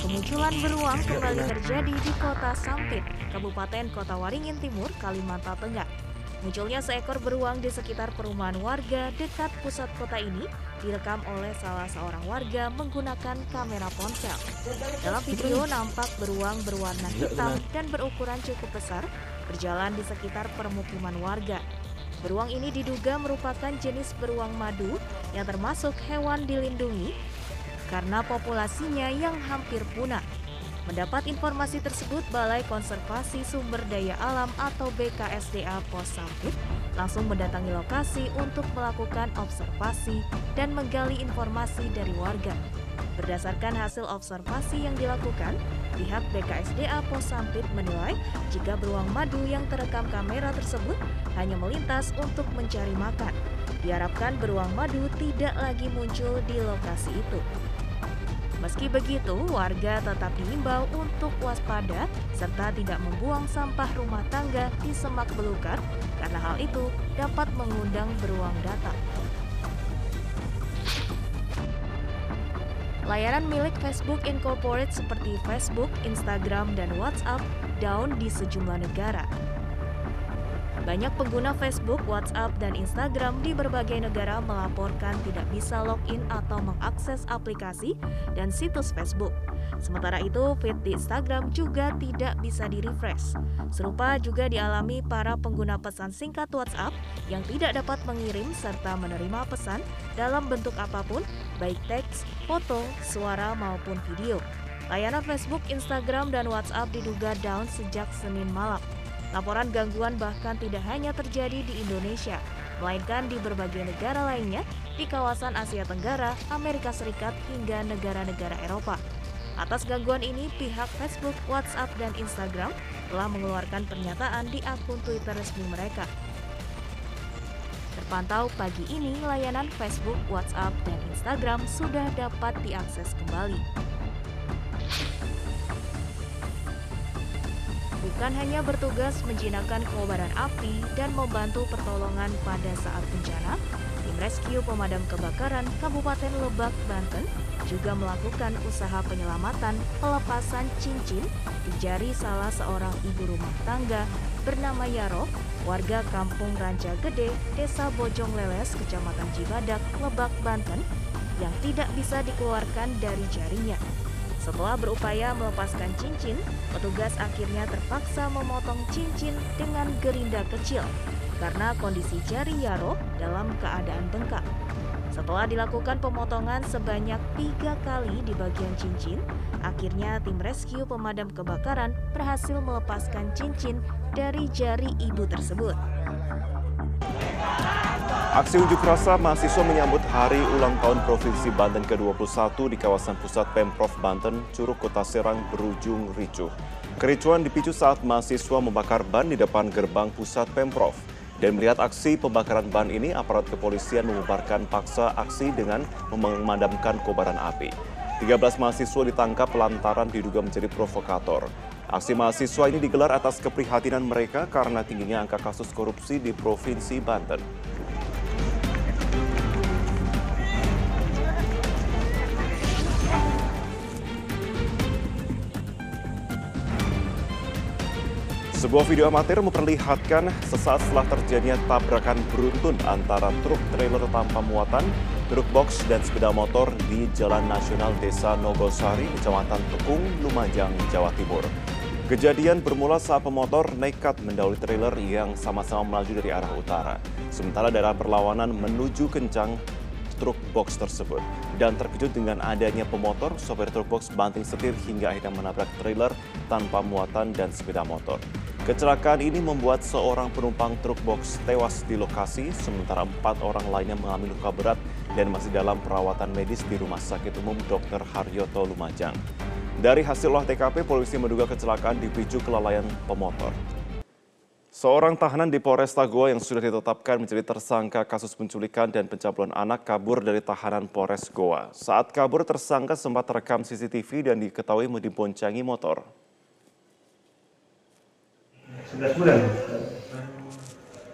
kemunculan beruang kembali terjadi di kota Sampit, Kabupaten Kota Waringin Timur, Kalimantan Tengah. Munculnya seekor beruang di sekitar perumahan warga dekat pusat kota ini direkam oleh salah seorang warga menggunakan kamera ponsel. Dalam video nampak beruang berwarna hitam dan berukuran cukup besar berjalan di sekitar permukiman warga. Beruang ini diduga merupakan jenis beruang madu yang termasuk hewan dilindungi karena populasinya yang hampir punah. Mendapat informasi tersebut, Balai Konservasi Sumber Daya Alam atau BKSDA Pos Sampit langsung mendatangi lokasi untuk melakukan observasi dan menggali informasi dari warga. Berdasarkan hasil observasi yang dilakukan, pihak BKSDA Pos Sampit menilai jika beruang madu yang terekam kamera tersebut hanya melintas untuk mencari makan. Diharapkan beruang madu tidak lagi muncul di lokasi itu. Meski begitu, warga tetap diimbau untuk waspada serta tidak membuang sampah rumah tangga di semak belukar karena hal itu dapat mengundang beruang datang. Layanan milik Facebook Incorporate seperti Facebook, Instagram, dan WhatsApp down di sejumlah negara. Banyak pengguna Facebook, WhatsApp, dan Instagram di berbagai negara melaporkan tidak bisa login atau mengakses aplikasi dan situs Facebook. Sementara itu, feed di Instagram juga tidak bisa di-refresh. Serupa juga dialami para pengguna pesan singkat WhatsApp yang tidak dapat mengirim serta menerima pesan dalam bentuk apa pun, baik teks, foto, suara, maupun video. Layanan Facebook, Instagram, dan WhatsApp diduga down sejak Senin malam. Laporan gangguan bahkan tidak hanya terjadi di Indonesia, melainkan di berbagai negara lainnya di kawasan Asia Tenggara, Amerika Serikat, hingga negara-negara Eropa. Atas gangguan ini, pihak Facebook, WhatsApp, dan Instagram telah mengeluarkan pernyataan di akun Twitter resmi mereka. Terpantau pagi ini, layanan Facebook, WhatsApp, dan Instagram sudah dapat diakses kembali. Bukan hanya bertugas menjinakkan kobaran api dan membantu pertolongan pada saat bencana, tim rescue pemadam kebakaran Kabupaten Lebak, Banten juga melakukan usaha penyelamatan pelepasan cincin di jari salah seorang ibu rumah tangga bernama Yaro, warga Kampung Ranca Gede, Desa Bojong Leles, Kecamatan Cibadak, Lebak, Banten, yang tidak bisa dikeluarkan dari jarinya. Setelah berupaya melepaskan cincin, petugas akhirnya terpaksa memotong cincin dengan gerinda kecil karena kondisi jari Yaro dalam keadaan bengkak. Setelah dilakukan pemotongan sebanyak tiga kali di bagian cincin, akhirnya tim rescue pemadam kebakaran berhasil melepaskan cincin dari jari ibu tersebut. Aksi unjuk rasa mahasiswa menyambut hari ulang tahun Provinsi Banten ke-21 di kawasan pusat Pemprov Banten, Curug Kota Serang berujung ricuh. Kericuan dipicu saat mahasiswa membakar ban di depan gerbang pusat Pemprov. Dan melihat aksi pembakaran ban ini, aparat kepolisian membubarkan paksa aksi dengan memadamkan kobaran api. 13 mahasiswa ditangkap lantaran diduga menjadi provokator. Aksi mahasiswa ini digelar atas keprihatinan mereka karena tingginya angka kasus korupsi di Provinsi Banten. Sebuah video amatir memperlihatkan sesaat setelah terjadinya tabrakan beruntun antara truk trailer tanpa muatan, truk box dan sepeda motor di Jalan Nasional Desa Nogosari, Kecamatan Tekung, Lumajang, Jawa Timur. Kejadian bermula saat pemotor nekat mendahului trailer yang sama-sama melaju dari arah utara. Sementara daerah perlawanan menuju kencang truk box tersebut. Dan terkejut dengan adanya pemotor, sopir truk box banting setir hingga akhirnya menabrak trailer tanpa muatan dan sepeda motor. Kecelakaan ini membuat seorang penumpang truk box tewas di lokasi, sementara empat orang lainnya mengalami luka berat dan masih dalam perawatan medis di Rumah Sakit Umum Dr. Haryoto Lumajang. Dari hasil olah TKP, polisi menduga kecelakaan dipicu kelalaian pemotor. Seorang tahanan di Polres Goa yang sudah ditetapkan menjadi tersangka kasus penculikan dan pencabulan anak kabur dari tahanan Polres Goa. Saat kabur, tersangka sempat terekam CCTV dan diketahui diboncangi motor. 11 bulan.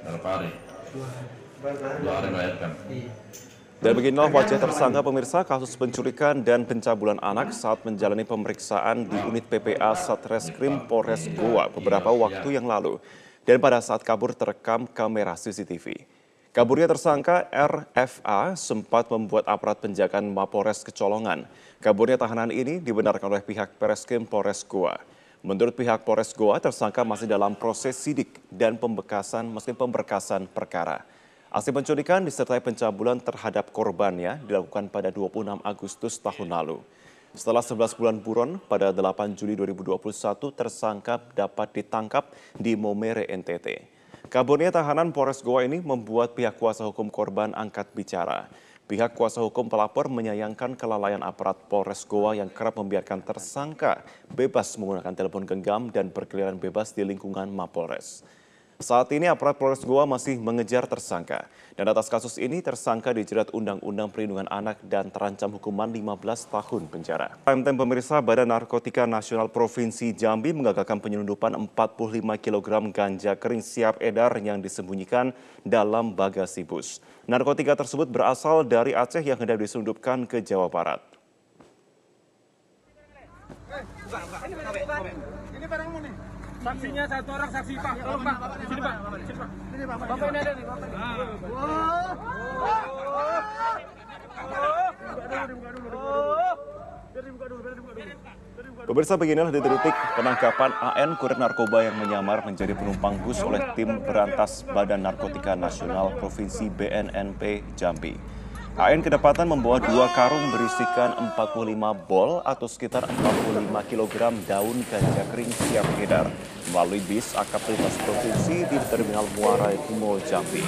Berapa hari? Dua hari melahirkan. Iya. Dan beginilah wajah tersangka pemirsa kasus penculikan dan pencabulan anak saat menjalani pemeriksaan di unit PPA Satreskrim Polres Goa beberapa waktu yang lalu. Dan pada saat kabur terekam kamera CCTV. Kaburnya tersangka RFA sempat membuat aparat penjagaan Mapolres kecolongan. Kaburnya tahanan ini dibenarkan oleh pihak Pereskrim Polres Goa. Menurut pihak Polres Goa, tersangka masih dalam proses sidik dan pembekasan, meski pemberkasan perkara. Aksi penculikan disertai pencabulan terhadap korbannya dilakukan pada 26 Agustus tahun lalu. Setelah 11 bulan buron, pada 8 Juli 2021 tersangka dapat ditangkap di Momere, NTT. Kaburnya tahanan Polres Goa ini membuat pihak kuasa hukum korban angkat bicara. Pihak kuasa hukum pelapor menyayangkan kelalaian aparat Polres Goa yang kerap membiarkan tersangka bebas menggunakan telepon genggam dan berkeliaran bebas di lingkungan Mapolres. Saat ini aparat Polres Goa masih mengejar tersangka. Dan atas kasus ini tersangka dijerat Undang-Undang Perlindungan Anak dan terancam hukuman 15 tahun penjara. Time pemirsa Badan Narkotika Nasional Provinsi Jambi menggagalkan penyelundupan 45 kg ganja kering siap edar yang disembunyikan dalam bagasi bus. Narkotika tersebut berasal dari Aceh yang hendak diselundupkan ke Jawa Barat. Ini barangmu nih. Saksinya satu orang saksi Pak. Tolong Pak. Sini Pak. Sini Pak. Sini Pak. Bapak ini ada nih. Bapak ini. Pemirsa beginilah detik-detik penangkapan AN kurir narkoba yang menyamar menjadi penumpang bus oleh tim berantas Badan Narkotika Nasional Provinsi BNNP Jambi. AN kedapatan membawa dua karung berisikan 45 bol atau sekitar 45 kg daun ganja kering siap edar melalui bis akap lintas provinsi di Terminal Muara Kumo Jambi.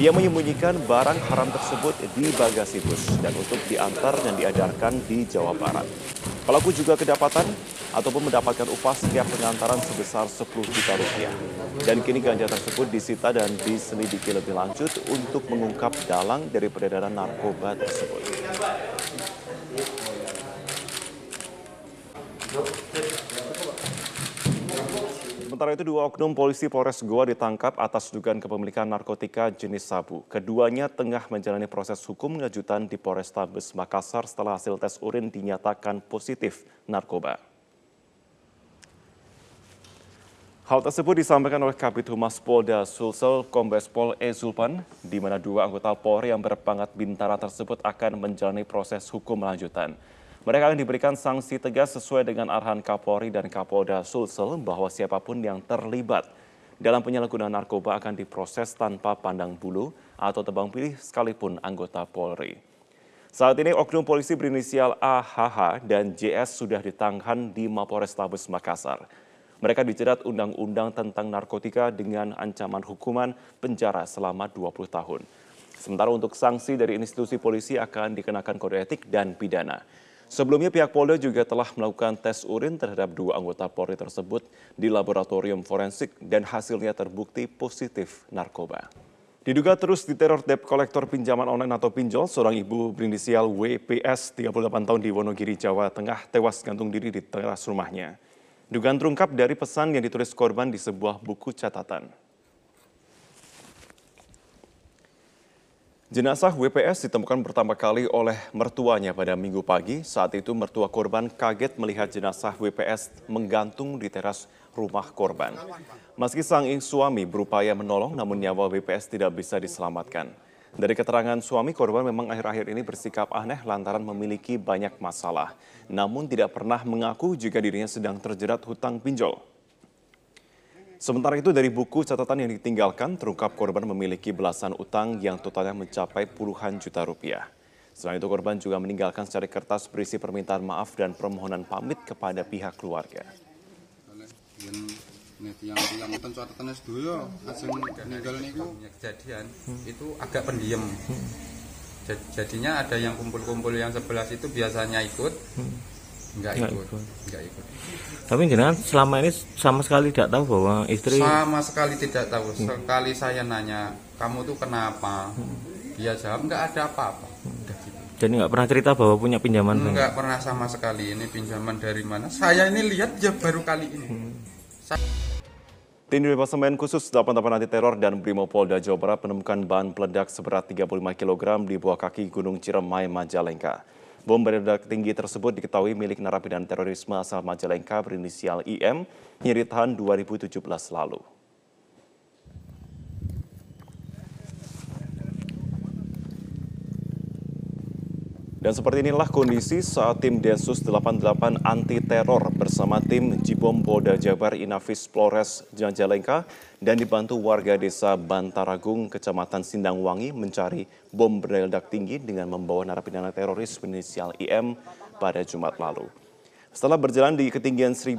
Ia menyembunyikan barang haram tersebut di bagasi bus dan untuk diantar dan diedarkan di Jawa Barat. Pelaku juga kedapatan ataupun mendapatkan upah setiap pengantaran sebesar 10 juta rupiah. Dan kini ganja tersebut disita dan diselidiki lebih lanjut untuk mengungkap dalang dari peredaran narkoba tersebut. Sementara itu dua oknum polisi Polres Goa ditangkap atas dugaan kepemilikan narkotika jenis sabu. Keduanya tengah menjalani proses hukum lanjutan di Polrestabes Makassar setelah hasil tes urin dinyatakan positif narkoba. Hal tersebut disampaikan oleh Kabit Humas Polda Sulsel Kombes Pol E. Zulpan, di mana dua anggota Polri yang berpangkat bintara tersebut akan menjalani proses hukum lanjutan. Mereka akan diberikan sanksi tegas sesuai dengan arahan Kapolri dan Kapolda Sulsel bahwa siapa pun yang terlibat dalam penyalahgunaan narkoba akan diproses tanpa pandang bulu atau tebang pilih sekalipun anggota Polri. Saat ini oknum polisi berinisial AHH dan JS sudah ditahan di Mapores Tabes Makassar. Mereka dijerat undang-undang tentang narkotika dengan ancaman hukuman penjara selama 20 tahun. Sementara untuk sanksi dari institusi polisi akan dikenakan kode etik dan pidana. Sebelumnya pihak Polda juga telah melakukan tes urin terhadap dua anggota Polri tersebut di laboratorium forensik dan hasilnya terbukti positif narkoba. Diduga terus diteror debt kolektor pinjaman online atau pinjol, seorang ibu berinisial WPS 38 tahun di Wonogiri, Jawa Tengah tewas gantung diri di teras rumahnya. Dugaan terungkap dari pesan yang ditulis korban di sebuah buku catatan. Jenazah WPS ditemukan pertama kali oleh mertuanya pada minggu pagi. Saat itu mertua korban kaget melihat jenazah WPS menggantung di teras rumah korban. Meski sang suami berupaya menolong namun nyawa WPS tidak bisa diselamatkan. Dari keterangan suami korban memang akhir-akhir ini bersikap aneh lantaran memiliki banyak masalah. Namun tidak pernah mengaku jika dirinya sedang terjerat hutang pinjol. Sementara itu dari buku catatan yang ditinggalkan, terungkap korban memiliki belasan utang yang totalnya mencapai puluhan juta rupiah. Selain itu korban juga meninggalkan secari kertas berisi permintaan maaf dan permohonan pamit kepada pihak keluarga. kejadian itu agak pendiam jadinya ada yang kumpul-kumpul yang sebelas itu biasanya ikut Enggak ikut. Enggak ikut. Tapi jenengan selama ini sama sekali tidak tahu bahwa istri sama sekali tidak tahu. Hmm. Sekali saya nanya, "Kamu tuh kenapa?" Hmm. Dia jawab, "Enggak ada apa-apa." Hmm. Gitu. Jadi nggak pernah cerita bahwa punya pinjaman? Enggak pernah sama sekali. Ini pinjaman dari mana? Saya ini lihat ya baru kali ini. Hmm. Saya... Tim Departemen Khusus 88 Anti Teror dan Brimopolda Jawa Barat menemukan bahan peledak seberat 35 kg di bawah kaki Gunung Ciremai, Majalengka. Bom berledak tinggi tersebut diketahui milik narapidana terorisme asal Majalengka berinisial IM yang ditahan 2017 lalu. Dan seperti inilah kondisi saat tim Densus 88 anti teror bersama tim Jibom Polda Jabar Inafis Flores Jajalengka dan dibantu warga desa Bantaragung, Kecamatan Sindangwangi mencari bom berledak tinggi dengan membawa narapidana teroris berinisial IM pada Jumat lalu. Setelah berjalan di ketinggian 1.450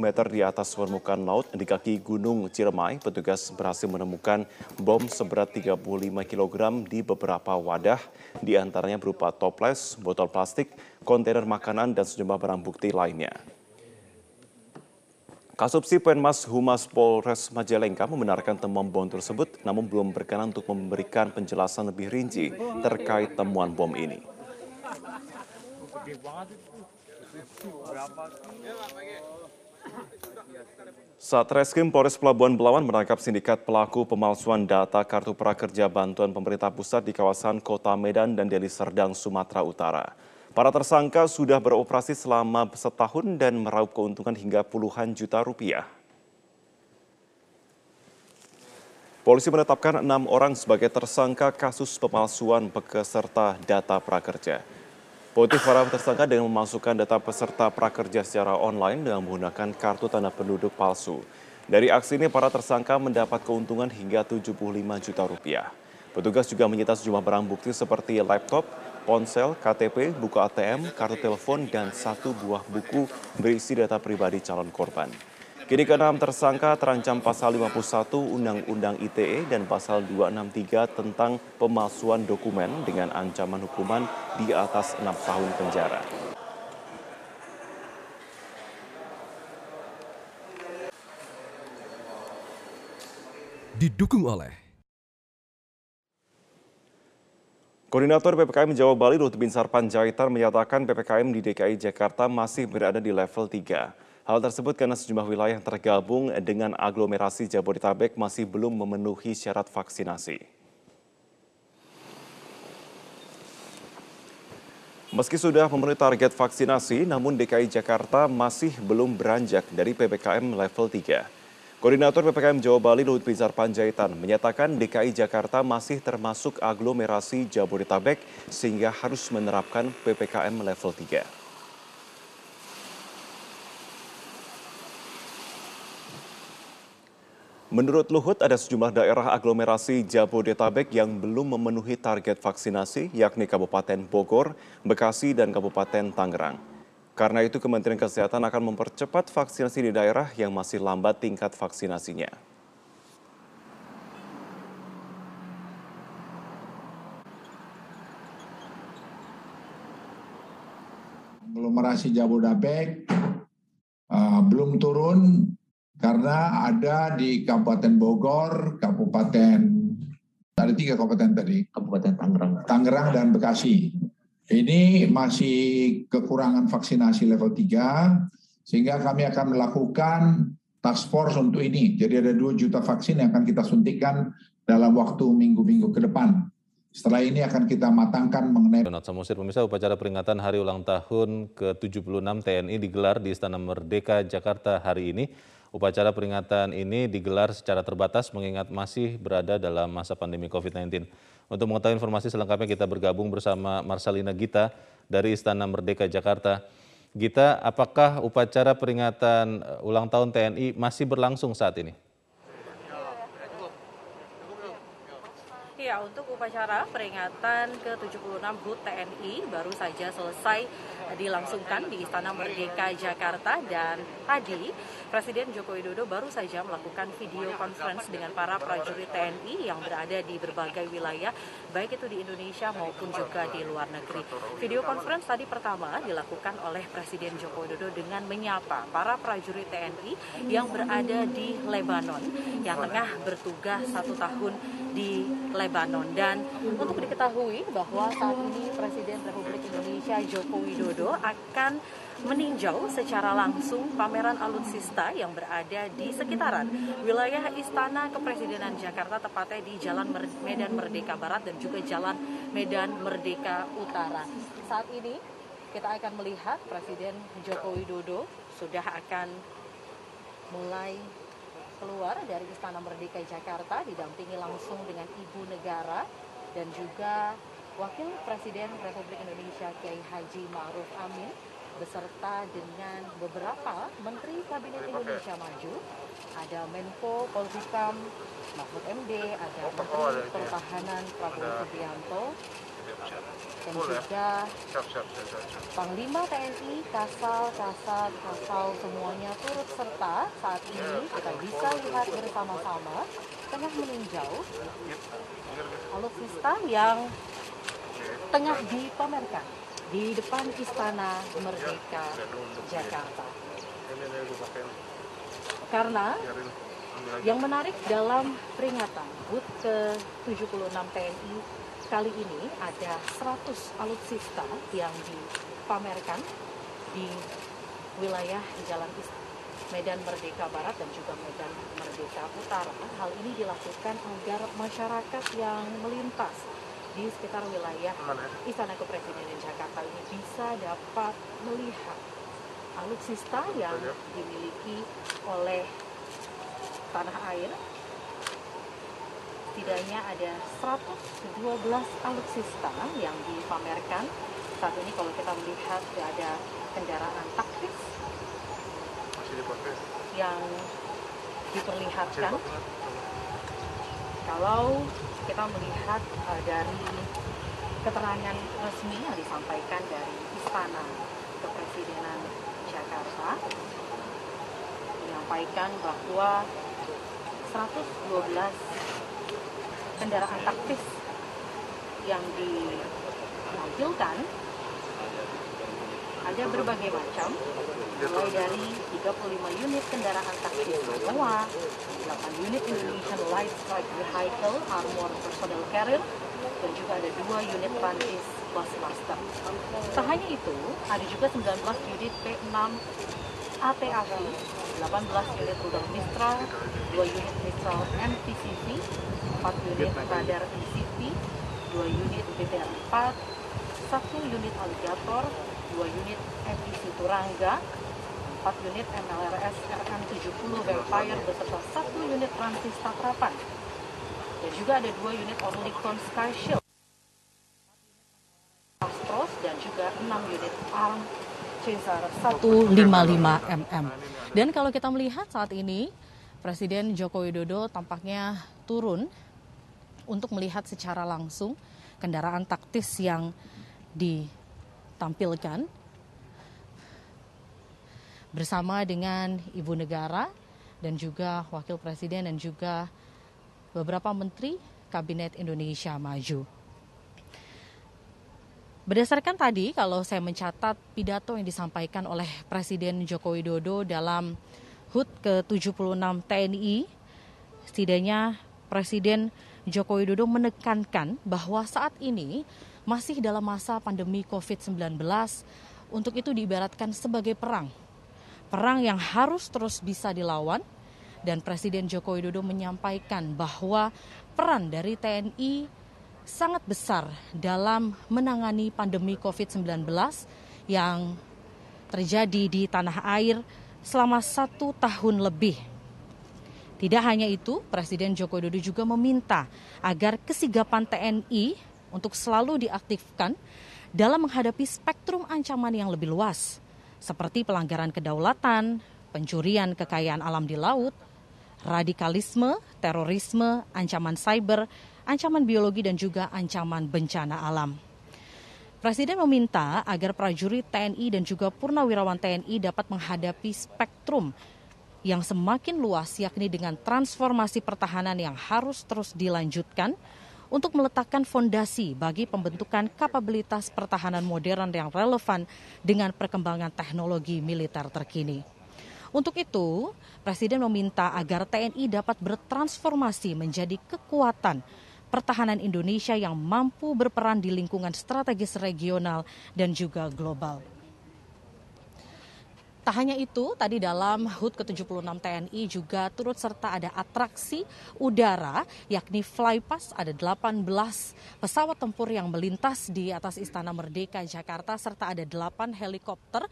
meter di atas permukaan laut di kaki Gunung Ciremai, petugas berhasil menemukan bom seberat 35 kg di beberapa wadah, di antaranya berupa toples, botol plastik, kontainer makanan, dan sejumlah barang bukti lainnya. Kasubsi Penmas Humas Polres Majalengka membenarkan temuan bom tersebut, namun belum berkenan untuk memberikan penjelasan lebih rinci terkait temuan bom ini. Satreskrim Polres Pelabuhan Belawan menangkap sindikat pelaku pemalsuan data kartu prakerja bantuan pemerintah pusat di kawasan Kota Medan dan Deli Serdang, Sumatera Utara. Para tersangka sudah beroperasi selama setahun dan meraup keuntungan hingga puluhan juta rupiah. Polisi menetapkan enam orang sebagai tersangka kasus pemalsuan peserta data prakerja. Motif para tersangka dengan memasukkan data peserta prakerja secara online dengan menggunakan kartu tanda penduduk palsu. Dari aksi ini, para tersangka mendapat keuntungan hingga 75 juta rupiah. Petugas juga menyita sejumlah barang bukti seperti laptop, ponsel, KTP, buku ATM, kartu telepon, dan satu buah buku berisi data pribadi calon korban. Kini keenam tersangka terancam pasal 51 Undang-Undang ITE dan pasal 263 tentang pemalsuan dokumen dengan ancaman hukuman di atas enam tahun penjara. Didukung oleh Koordinator PPKM Jawa Bali Lut Binsar Panjaitan menyatakan PPKM di DKI Jakarta masih berada di level 3. Hal tersebut karena sejumlah wilayah yang tergabung dengan aglomerasi Jabodetabek masih belum memenuhi syarat vaksinasi. Meski sudah memenuhi target vaksinasi, namun DKI Jakarta masih belum beranjak dari PPKM level 3. Koordinator PPKM Jawa Bali Luhut Bizar Panjaitan menyatakan DKI Jakarta masih termasuk aglomerasi Jabodetabek sehingga harus menerapkan PPKM level 3. Menurut Luhut, ada sejumlah daerah aglomerasi Jabodetabek yang belum memenuhi target vaksinasi, yakni Kabupaten Bogor, Bekasi, dan Kabupaten Tangerang. Karena itu, Kementerian Kesehatan akan mempercepat vaksinasi di daerah yang masih lambat tingkat vaksinasinya. Aglomerasi Jabodetabek uh, belum turun karena ada di Kabupaten Bogor, Kabupaten ada tiga kabupaten tadi. Kabupaten Tangerang. Tangerang dan Bekasi. Ini masih kekurangan vaksinasi level 3, sehingga kami akan melakukan task force untuk ini. Jadi ada 2 juta vaksin yang akan kita suntikan dalam waktu minggu-minggu ke depan. Setelah ini akan kita matangkan mengenai... Donat Samusir, pemirsa upacara peringatan Hari Ulang Tahun ke-76 TNI digelar di Istana Merdeka, Jakarta hari ini. Upacara peringatan ini digelar secara terbatas mengingat masih berada dalam masa pandemi COVID-19. Untuk mengetahui informasi selengkapnya kita bergabung bersama Marcelina Gita dari Istana Merdeka Jakarta. Gita, apakah upacara peringatan uh, ulang tahun TNI masih berlangsung saat ini? Ya, untuk upacara peringatan ke-76 HUT TNI baru saja selesai dilangsungkan di Istana Merdeka Jakarta dan tadi Presiden Joko Widodo baru saja melakukan video conference dengan para prajurit TNI yang berada di berbagai wilayah baik itu di Indonesia maupun juga di luar negeri. Video conference tadi pertama dilakukan oleh Presiden Joko Widodo dengan menyapa para prajurit TNI yang berada di Lebanon yang tengah bertugas satu tahun di Lebanon Butanon. Dan untuk diketahui bahwa saat ini Presiden Republik Indonesia Joko Widodo akan meninjau secara langsung pameran alutsista yang berada di sekitaran wilayah Istana Kepresidenan Jakarta tepatnya di Jalan Medan Merdeka Barat dan juga Jalan Medan Merdeka Utara. Saat ini kita akan melihat Presiden Joko Widodo sudah akan mulai keluar dari Istana Merdeka Jakarta didampingi langsung dengan Ibu Negara dan juga Wakil Presiden Republik Indonesia Kiai Haji Ma'ruf Amin beserta dengan beberapa Menteri Kabinet Indonesia Maju. Ada Menko Polhukam Mahfud MD, ada Menteri Pertahanan Prabowo Subianto, dan juga Panglima TNI, Kasal, Kasat, Kasal semuanya turut serta saat ini kita bisa lihat bersama-sama tengah meninjau alutsista yang tengah dipamerkan di depan Istana Merdeka Jakarta. Karena yang menarik dalam peringatan HUT ke-76 TNI kali ini ada 100 alutsista yang dipamerkan di wilayah Jalan Medan Merdeka Barat dan juga Medan Merdeka Utara. Hal ini dilakukan agar masyarakat yang melintas di sekitar wilayah Istana Kepresidenan Jakarta ini bisa dapat melihat alutsista yang dimiliki oleh tanah air setidaknya ada 112 alutsista yang dipamerkan. Saat ini kalau kita melihat ada kendaraan taktis yang diperlihatkan. Kalau kita melihat uh, dari keterangan resmi yang disampaikan dari Istana Kepresidenan Jakarta menyampaikan bahwa 112 kendaraan taktis yang ditampilkan ada berbagai macam mulai dari 35 unit kendaraan taktis Manoa, 8 unit Indonesian Light Strike Vehicle Armor Personnel Carrier, dan juga ada dua unit Prancis Busmaster. Tak hanya itu, ada juga 19 unit P6 ATAV, 18 unit rudal Mistral, 2 unit Mistral MTCV, 4 unit radar ECP, 2 unit BTR 4, 1 unit Alligator, 2 unit MPC Turangga, 4 unit MLRS RM70 Vampire beserta 1 unit Transis Takrapan. Dan juga ada 2 unit Orlikon Sky Shield, dan juga 6 unit ARM Cesar 155mm. Dan kalau kita melihat saat ini, Presiden Joko Widodo tampaknya turun untuk melihat secara langsung kendaraan taktis yang ditampilkan bersama dengan Ibu Negara dan juga Wakil Presiden dan juga beberapa menteri Kabinet Indonesia Maju. Berdasarkan tadi, kalau saya mencatat pidato yang disampaikan oleh Presiden Joko Widodo dalam HUT ke-76 TNI, setidaknya Presiden Joko Widodo menekankan bahwa saat ini masih dalam masa pandemi COVID-19, untuk itu diibaratkan sebagai perang. Perang yang harus terus bisa dilawan. Dan Presiden Joko Widodo menyampaikan bahwa peran dari TNI sangat besar dalam menangani pandemi COVID-19 yang terjadi di tanah air selama satu tahun lebih. Tidak hanya itu, Presiden Joko Widodo juga meminta agar kesigapan TNI untuk selalu diaktifkan dalam menghadapi spektrum ancaman yang lebih luas, seperti pelanggaran kedaulatan, pencurian kekayaan alam di laut, radikalisme, terorisme, ancaman cyber, ancaman biologi dan juga ancaman bencana alam. Presiden meminta agar prajurit TNI dan juga purnawirawan TNI dapat menghadapi spektrum yang semakin luas yakni dengan transformasi pertahanan yang harus terus dilanjutkan untuk meletakkan fondasi bagi pembentukan kapabilitas pertahanan modern yang relevan dengan perkembangan teknologi militer terkini. Untuk itu, Presiden meminta agar TNI dapat bertransformasi menjadi kekuatan pertahanan Indonesia yang mampu berperan di lingkungan strategis regional dan juga global. Tak hanya itu, tadi dalam HUT ke-76 TNI juga turut serta ada atraksi udara, yakni Flypass, ada 18 pesawat tempur yang melintas di atas Istana Merdeka Jakarta, serta ada 8 helikopter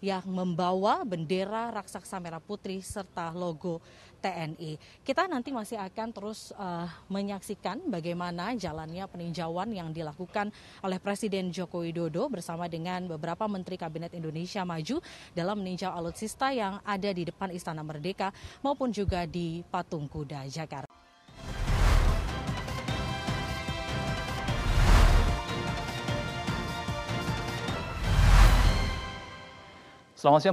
yang membawa bendera raksasa merah putih serta logo TNI. Kita nanti masih akan terus uh, menyaksikan bagaimana jalannya peninjauan yang dilakukan oleh Presiden Joko Widodo bersama dengan beberapa Menteri Kabinet Indonesia Maju dalam meninjau alutsista yang ada di depan Istana Merdeka maupun juga di Patung Kuda Jakarta. 然后先